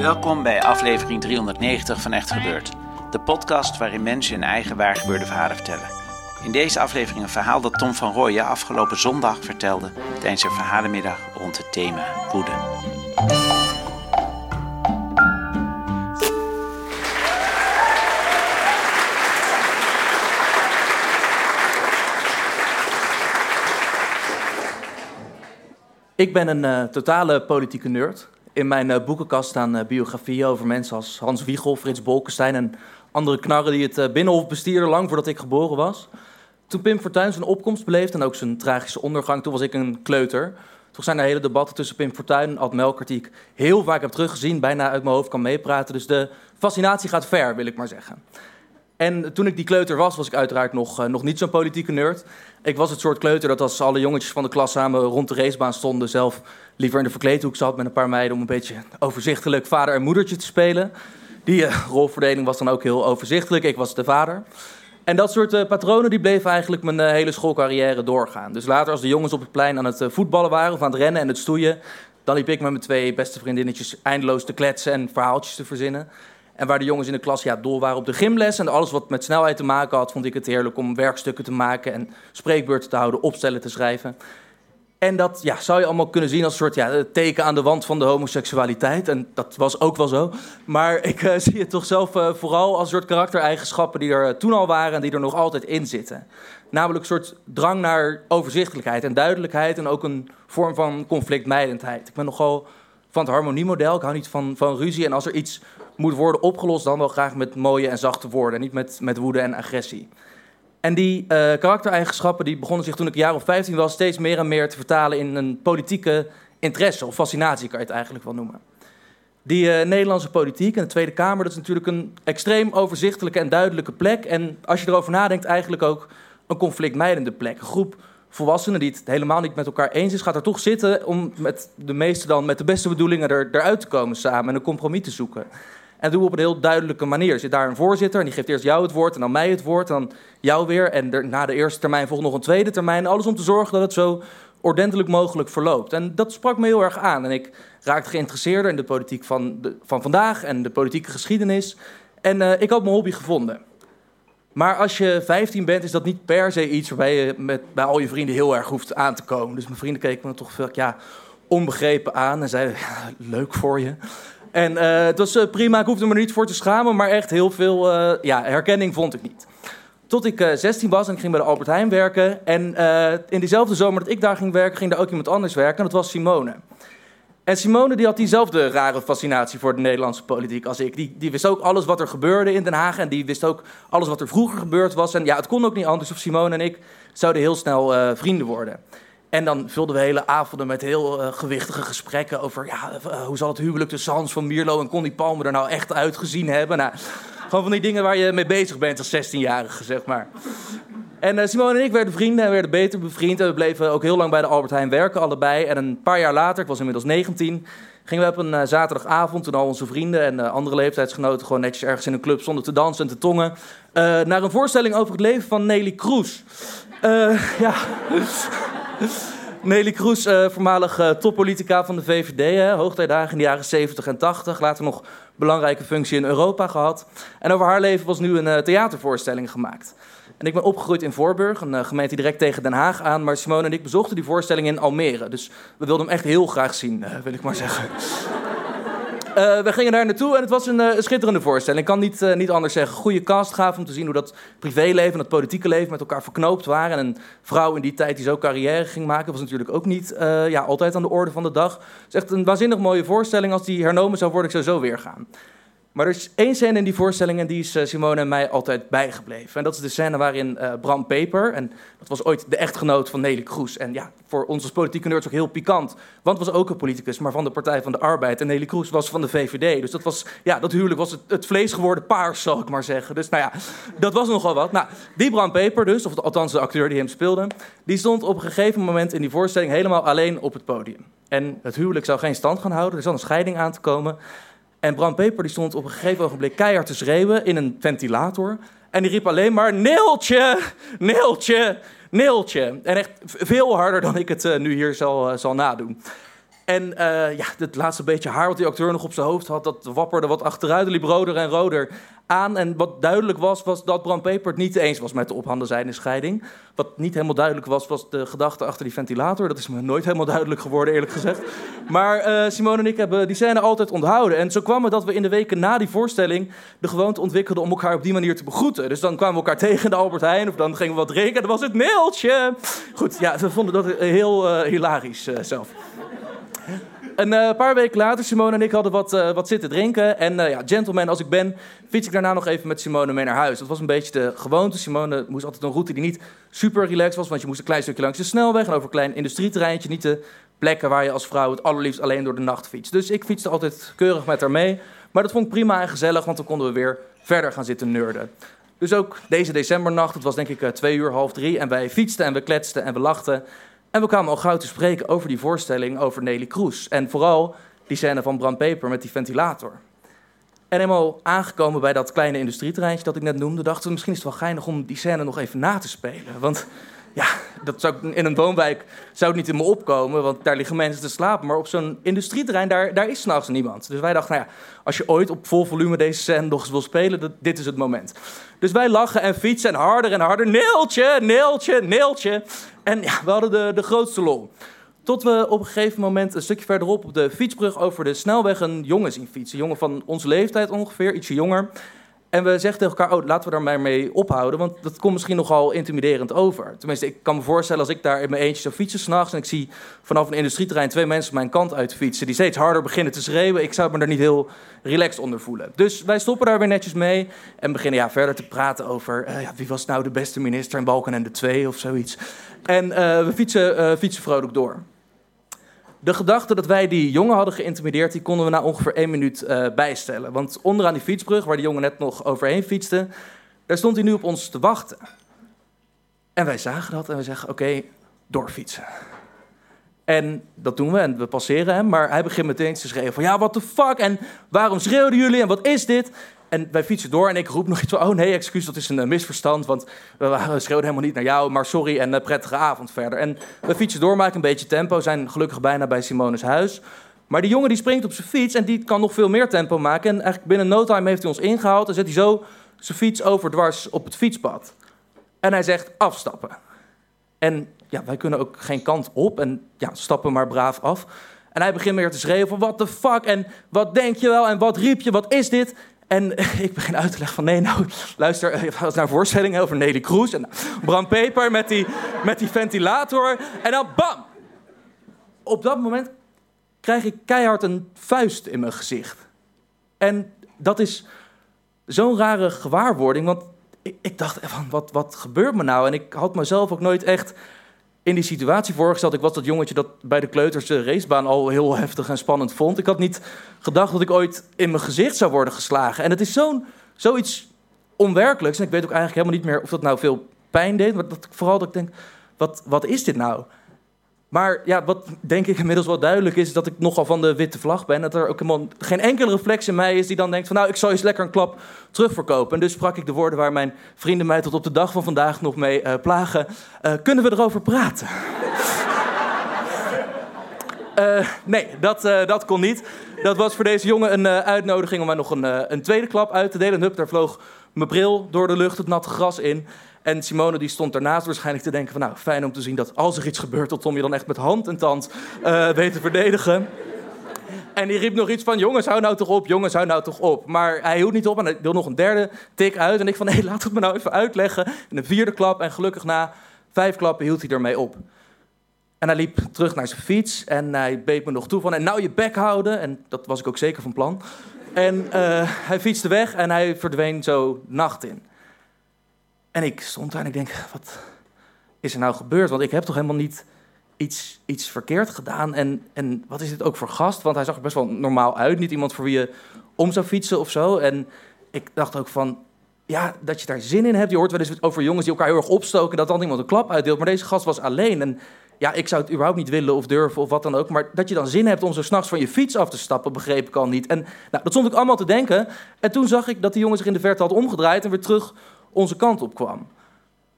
Welkom bij aflevering 390 van Echt Gebeurd. De podcast waarin mensen hun eigen waargebeurde verhalen vertellen. In deze aflevering een verhaal dat Tom van Rooyen afgelopen zondag vertelde tijdens een verhalenmiddag rond het thema woede. Ik ben een uh, totale politieke nerd. In mijn uh, boekenkast staan uh, biografieën over mensen als Hans Wiegel, Frits Bolkestein en andere knarren die het Binnenhof bestierden lang voordat ik geboren was. Toen Pim Fortuyn zijn opkomst beleefde en ook zijn tragische ondergang, toen was ik een kleuter. Toch zijn er hele debatten tussen Pim Fortuyn en Ad Melkert die ik heel vaak heb teruggezien, bijna uit mijn hoofd kan meepraten. Dus de fascinatie gaat ver, wil ik maar zeggen. En toen ik die kleuter was, was ik uiteraard nog, uh, nog niet zo'n politieke nerd. Ik was het soort kleuter dat als alle jongetjes van de klas samen rond de racebaan stonden... zelf liever in de verkleedhoek zat met een paar meiden... om een beetje overzichtelijk vader en moedertje te spelen. Die uh, rolverdeling was dan ook heel overzichtelijk. Ik was de vader. En dat soort uh, patronen die bleven eigenlijk mijn hele schoolcarrière doorgaan. Dus later als de jongens op het plein aan het voetballen waren... of aan het rennen en het stoeien... dan liep ik met mijn twee beste vriendinnetjes eindeloos te kletsen en verhaaltjes te verzinnen... En waar de jongens in de klas ja, dol waren op de gymles en alles wat met snelheid te maken had, vond ik het heerlijk om werkstukken te maken en spreekbeurten te houden, opstellen te schrijven. En dat ja, zou je allemaal kunnen zien als een soort ja, teken aan de wand van de homoseksualiteit. En dat was ook wel zo. Maar ik uh, zie het toch zelf uh, vooral als een soort karaktereigenschappen die er uh, toen al waren en die er nog altijd in zitten. Namelijk een soort drang naar overzichtelijkheid en duidelijkheid en ook een vorm van conflictmijdendheid. Ik ben nogal van het harmoniemodel. Ik hou niet van, van ruzie. En als er iets moet worden opgelost, dan wel graag met mooie en zachte woorden. Niet met, met woede en agressie. En die uh, karaktereigenschappen die begonnen zich toen ik een jaar of 15 was steeds meer en meer te vertalen in een politieke interesse of fascinatie, kan je het eigenlijk wel noemen. Die uh, Nederlandse politiek en de Tweede Kamer, dat is natuurlijk een extreem overzichtelijke en duidelijke plek. En als je erover nadenkt, eigenlijk ook een conflictmijdende plek. Een groep volwassenen die het helemaal niet met elkaar eens is, gaat er toch zitten om met de meeste dan met de beste bedoelingen er, eruit te komen samen en een compromis te zoeken. En dat doen we op een heel duidelijke manier. Er zit daar een voorzitter en die geeft eerst jou het woord en dan mij het woord en dan jou weer. En na de eerste termijn volgt nog een tweede termijn. Alles om te zorgen dat het zo ordentelijk mogelijk verloopt. En dat sprak me heel erg aan. En ik raakte geïnteresseerder in de politiek van, de, van vandaag en de politieke geschiedenis. En uh, ik had mijn hobby gevonden. Maar als je 15 bent, is dat niet per se iets waarbij je met, bij al je vrienden heel erg hoeft aan te komen. Dus mijn vrienden keken me toch veel ja, onbegrepen aan en zeiden: Leuk voor je. En uh, het was uh, prima, ik hoefde me er niet voor te schamen, maar echt heel veel uh, ja, herkenning vond ik niet. Tot ik 16 was en ik ging bij de Albert Heijn werken. En in diezelfde zomer dat ik daar ging werken, ging daar ook iemand anders werken. En dat was Simone. En Simone die had diezelfde rare fascinatie voor de Nederlandse politiek als ik. Die, die wist ook alles wat er gebeurde in Den Haag. En die wist ook alles wat er vroeger gebeurd was. En ja, het kon ook niet anders of Simone en ik zouden heel snel vrienden worden. En dan vulden we hele avonden met heel uh, gewichtige gesprekken over ja, uh, hoe zal het huwelijk tussen Hans van Mierlo en Connie Palmer er nou echt uitgezien hebben. Nou, gewoon van die dingen waar je mee bezig bent als 16-jarige, zeg maar. En uh, Simone en ik werden vrienden en werden beter bevriend. En we bleven ook heel lang bij de Albert Heijn werken, allebei. En een paar jaar later, ik was inmiddels 19, gingen we op een zaterdagavond, toen al onze vrienden en andere leeftijdsgenoten gewoon netjes ergens in een club stonden te dansen en te tongen, naar een voorstelling over het leven van Nelly Kroes. ja. Nelly Kroes, voormalig toppolitica van de VVD, hè, hoogtijdagen in de jaren 70 en 80. Later nog belangrijke functie in Europa gehad. En over haar leven was nu een theatervoorstelling gemaakt. En ik ben opgegroeid in Voorburg, een gemeente direct tegen Den Haag aan. Maar Simone en ik bezochten die voorstelling in Almere. Dus we wilden hem echt heel graag zien, wil ik maar zeggen. Uh, we gingen daar naartoe en het was een, schitterende voorstelling. Ik kan niet, niet anders zeggen. Goede cast gaaf om te zien hoe dat privéleven en het politieke leven met elkaar verknoopt waren. En een vrouw in die tijd die zo carrière ging maken, was natuurlijk ook niet ja, altijd aan de orde van de dag. Het is echt een waanzinnig mooie voorstelling. Als die hernomen zou worden, ik zou zo weer gaan. Maar er is één scène in die voorstelling en die is Simone en mij altijd bijgebleven. En dat is de scène waarin uh, Bram Peper, en dat was ooit de echtgenoot van Nelly Kroes. En ja, voor ons als politieke nerds ook heel pikant. Want was ook een politicus, maar van de Partij van de Arbeid. En Nelly Kroes was van de VVD. Dus dat was, ja, dat huwelijk was het, het vlees geworden paars, zal ik maar zeggen. Dus nou ja, dat was nogal wat. Nou, die Bram Peper dus, of althans de acteur die hem speelde, die stond op een gegeven moment in die voorstelling helemaal alleen op het podium. En het huwelijk zou geen stand gaan houden, er zat een scheiding aan te komen. En Bram Peper die stond op een gegeven ogenblik keihard te schreeuwen in een ventilator. En die riep alleen maar: Neeltje, Neeltje, Neeltje. En echt veel harder dan ik het uh, nu hier zal, uh, zal nadoen. En uh, ja, het laatste beetje haar wat die acteur nog op zijn hoofd had, dat wapperde wat achteruit, liep roder en roder aan. En wat duidelijk was, was dat Bram Peper het niet eens was met de ophanden zijnde scheiding. Wat niet helemaal duidelijk was, was de gedachte achter die ventilator. Dat is me nooit helemaal duidelijk geworden, eerlijk gezegd. Maar uh, Simone en ik hebben die scène altijd onthouden. En zo kwam het dat we in de weken na die voorstelling de gewoonte ontwikkelden om elkaar op die manier te begroeten. Dus dan kwamen we elkaar tegen in de Albert Heijn of dan gingen we wat drinken en dan was het Neeltje. Goed, ja, we vonden dat heel uh, hilarisch uh, zelf. Een uh, paar weken later, Simone en ik hadden wat, uh, wat zitten drinken. En uh, ja, gentleman als ik ben, fiets ik daarna nog even met Simone mee naar huis. Dat was een beetje de gewoonte. Simone moest altijd een route die niet super relaxed was, want je moest een klein stukje langs de snelweg en over een klein industrieterreintje. Niet de plekken waar je als vrouw het allerliefst alleen door de nacht fietst. Dus ik fietste altijd keurig met haar mee. Maar dat vond ik prima en gezellig, want dan konden we weer verder gaan zitten nerden. Dus ook deze decembernacht, het was denk ik twee uur, half drie, en wij fietsten en we kletsten en we lachten. En we kwamen al gauw te spreken over die voorstelling over Nelly Kroes. En vooral die scène van Bram Peper met die ventilator. En eenmaal aangekomen bij dat kleine industrieterreintje dat ik net noemde, dachten we misschien is het wel geinig om die scène nog even na te spelen. Want ja, dat zou, in een woonwijk zou het niet in me opkomen, want daar liggen mensen te slapen. Maar op zo'n industrieterrein, daar, daar is s'nachts niemand. Dus wij dachten, nou ja, als je ooit op vol volume deze scène nog eens wil spelen, dit is het moment. Dus wij lachen en fietsen en harder en harder. Neeltje, neeltje, neeltje. En we hadden de, de grootste lol. Tot we op een gegeven moment een stukje verderop op de fietsbrug over de snelweg een jongen zien fietsen. Een jongen van onze leeftijd ongeveer, ietsje jonger. En we zeggen tegen elkaar, oh, laten we daar maar mee ophouden, want dat komt misschien nogal intimiderend over. Tenminste, ik kan me voorstellen als ik daar in mijn eentje zou fietsen s'nachts en ik zie vanaf een industrieterrein twee mensen mijn kant uit fietsen die steeds harder beginnen te schreeuwen, ik zou me daar niet heel relaxed onder voelen. Dus wij stoppen daar weer netjes mee en beginnen ja, verder te praten over uh, ja, wie was nou de beste minister in Balkan en de Twee of zoiets. En uh, we fietsen, uh, fietsen vrolijk door. De gedachte dat wij die jongen hadden geïntimideerd, die konden we na ongeveer één minuut uh, bijstellen. Want onderaan die fietsbrug, waar die jongen net nog overheen fietste, daar stond hij nu op ons te wachten. En wij zagen dat en we zeggen, oké, doorfietsen. En dat doen we en we passeren hem, maar hij begint meteen te schreeuwen van... ja, what the fuck, en waarom schreeuwden jullie en wat is dit? En wij fietsen door en ik roep nog iets van... oh nee, excuus, dat is een uh, misverstand, want we, schreeuwden helemaal niet naar jou... maar sorry en uh, prettige avond verder. En we fietsen door, maken een beetje tempo, zijn gelukkig bijna bij Simone's huis... Maar die jongen die springt op zijn fiets en die kan nog veel meer tempo maken. En eigenlijk binnen no time heeft hij ons ingehaald en zet hij zo zijn fiets overdwars op het fietspad. En hij zegt afstappen. En ja, wij kunnen ook geen kant op en ja, stappen maar braaf af. En hij begint meer te schreeuwen van what the fuck en wat denk je wel en wat riep je, wat is dit? En ik begin uit te leggen van nee, nou luister, het was naar een voorstelling over Nelly Kroes en Bram Peper met die, met die ventilator. En dan bam! Op dat moment krijg ik keihard een vuist in mijn gezicht. En dat is zo'n rare gewaarwording, want ik, ik dacht van wat, wat gebeurt me nou? En ik had mezelf ook nooit echt in die situatie voorgesteld. Ik was dat jongetje dat bij de kleuters de racebaan al heel heftig en spannend vond. Ik had niet gedacht dat ik ooit in mijn gezicht zou worden geslagen. En het is zo'n, zoiets onwerkelijks. En ik weet ook eigenlijk helemaal niet meer of dat nou veel pijn deed. Maar dat, vooral dat ik denk, wat, wat is dit nou? Maar ja, wat denk ik inmiddels wel duidelijk is, dat ik nogal van de witte vlag ben. Dat er ook geen enkele reflex in mij is die dan denkt van nou, ik zal eens lekker een klap terugverkopen. En dus sprak ik de woorden waar mijn vrienden mij tot op de dag van vandaag nog mee uh, plagen. Uh, kunnen we erover praten? uh, nee, dat, dat kon niet. Dat was voor deze jongen een uitnodiging om mij nog een, een tweede klap uit te delen. hup, daar vloog mijn bril door de lucht, het natte gras in. En Simone die stond daarnaast waarschijnlijk te denken van... nou, fijn om te zien dat als er iets gebeurt... dat Tom je dan echt met hand en tand uh, weet te verdedigen. En die riep nog iets van, jongens, hou nou toch op, jongens, hou nou toch op. Maar hij hield niet op en hij wil nog een derde tik uit. En ik van, hé, laat het me nou even uitleggen. En een vierde klap en gelukkig na vijf klappen hield hij ermee op. En hij liep terug naar zijn fiets en hij beet me nog toe van... en nou je bek houden. En dat was ik ook zeker van plan. En uh, hij fietste weg en hij verdween zo nacht in. En ik stond daar en ik denk, wat is er nou gebeurd? Want ik heb toch helemaal niet iets, iets verkeerd gedaan. En, en wat is dit ook voor gast? Want hij zag er best wel normaal uit. Niet iemand voor wie je om zou fietsen of zo. En ik dacht ook van, ja, dat je daar zin in hebt. Je hoort wel eens over jongens die elkaar heel erg opstoken... dat dan iemand een klap uitdeelt. Maar deze gast was alleen. En ja, ik zou het überhaupt niet willen of durven of wat dan ook. Maar dat je dan zin hebt om zo s'nachts van je fiets af te stappen, begreep ik al niet. En nou, dat stond ik allemaal te denken. En toen zag ik dat die jongen zich in de verte had omgedraaid... en weer terug onze kant op kwam.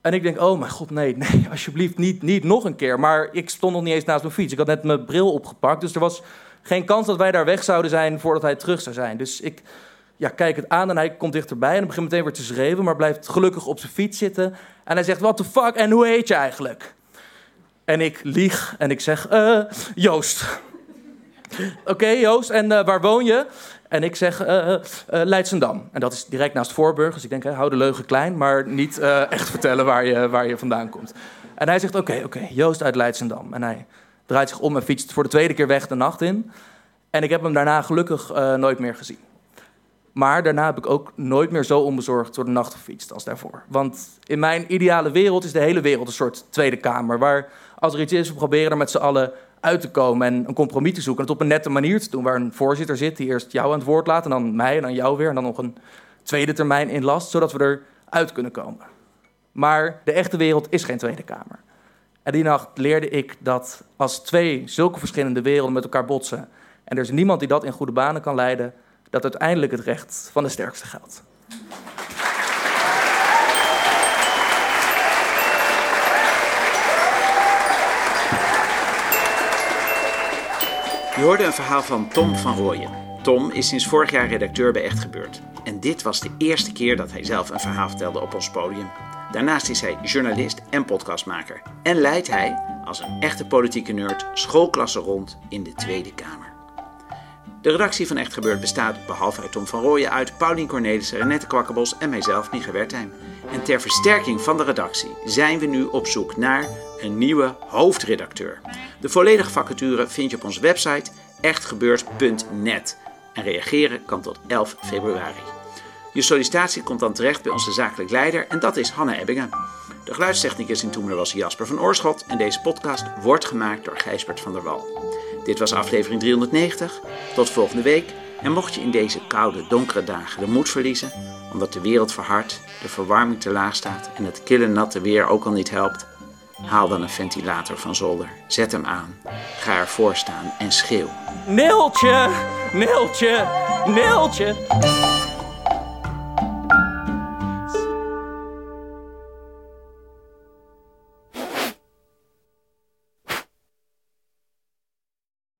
En ik denk, oh mijn god, nee, nee, alsjeblieft niet, niet nog een keer. Maar ik stond nog niet eens naast mijn fiets. Ik had net mijn bril opgepakt, dus er was geen kans dat wij daar weg zouden zijn voordat hij terug zou zijn. Dus ik ja, kijk het aan en hij komt dichterbij en begint meteen weer te schreeuwen, maar blijft gelukkig op zijn fiets zitten. En hij zegt, what the fuck, en hoe heet je eigenlijk? En ik lieg en ik zeg, uh, Joost. Oké, Joost, en uh, waar woon je? En ik zeg uh, Leidsendam. En dat is direct naast Voorburg. Dus ik denk, hè, hou de leugen klein, maar niet echt vertellen waar je, waar je vandaan komt. En hij zegt, oké, oké, Joost uit Leidsendam. En hij draait zich om en fietst voor de tweede keer weg de nacht in. En ik heb hem daarna gelukkig nooit meer gezien. Maar daarna heb ik ook nooit meer zo onbezorgd door de nacht gefietst als daarvoor. Want in mijn ideale wereld is de hele wereld een soort tweede kamer. Waar als er iets is, we proberen er met z'n allen uit te komen en een compromis te zoeken. En het op een nette manier te doen. Waar een voorzitter zit die eerst jou aan het woord laat en dan mij en dan jou weer. En dan nog een tweede termijn inlast, zodat we eruit kunnen komen. Maar de echte wereld is geen tweede kamer. En die nacht leerde ik dat als twee zulke verschillende werelden met elkaar botsen. en er is niemand die dat in goede banen kan leiden dat uiteindelijk het recht van de sterkste geldt. Je hoorde een verhaal van Tom van Rooyen. Tom is sinds vorig jaar redacteur bij Echt Gebeurd. En dit was de eerste keer dat hij zelf een verhaal vertelde op ons podium. Daarnaast is hij journalist en podcastmaker. En leidt hij, als een echte politieke nerd, schoolklassen rond in de Tweede Kamer. De redactie van Echt Gebeurd bestaat, behalve uit Tom van Rooyen, uit Paulien Cornelissen, Renette Kwakkenbos en mijzelf, Mieke Wertheim. En ter versterking van de redactie zijn we nu op zoek naar een nieuwe hoofdredacteur. De volledige vacature vind je op onze website echtgebeurd.net. En reageren kan tot 11 februari. Je sollicitatie komt dan terecht bij onze zakelijk leider en dat is Hanne Ebbingen. De geluidstechnicus in Toemler was Jasper van Oorschot en deze podcast wordt gemaakt door Gijsbert van der Wal. Dit was aflevering 390. Tot volgende week. En mocht je in deze koude, donkere dagen de moed verliezen, omdat de wereld verhardt, de verwarming te laag staat en het kille natte weer ook al niet helpt, haal dan een ventilator van zolder, zet hem aan, ga ervoor staan en schreeuw. Neeltje, Neeltje, Neeltje.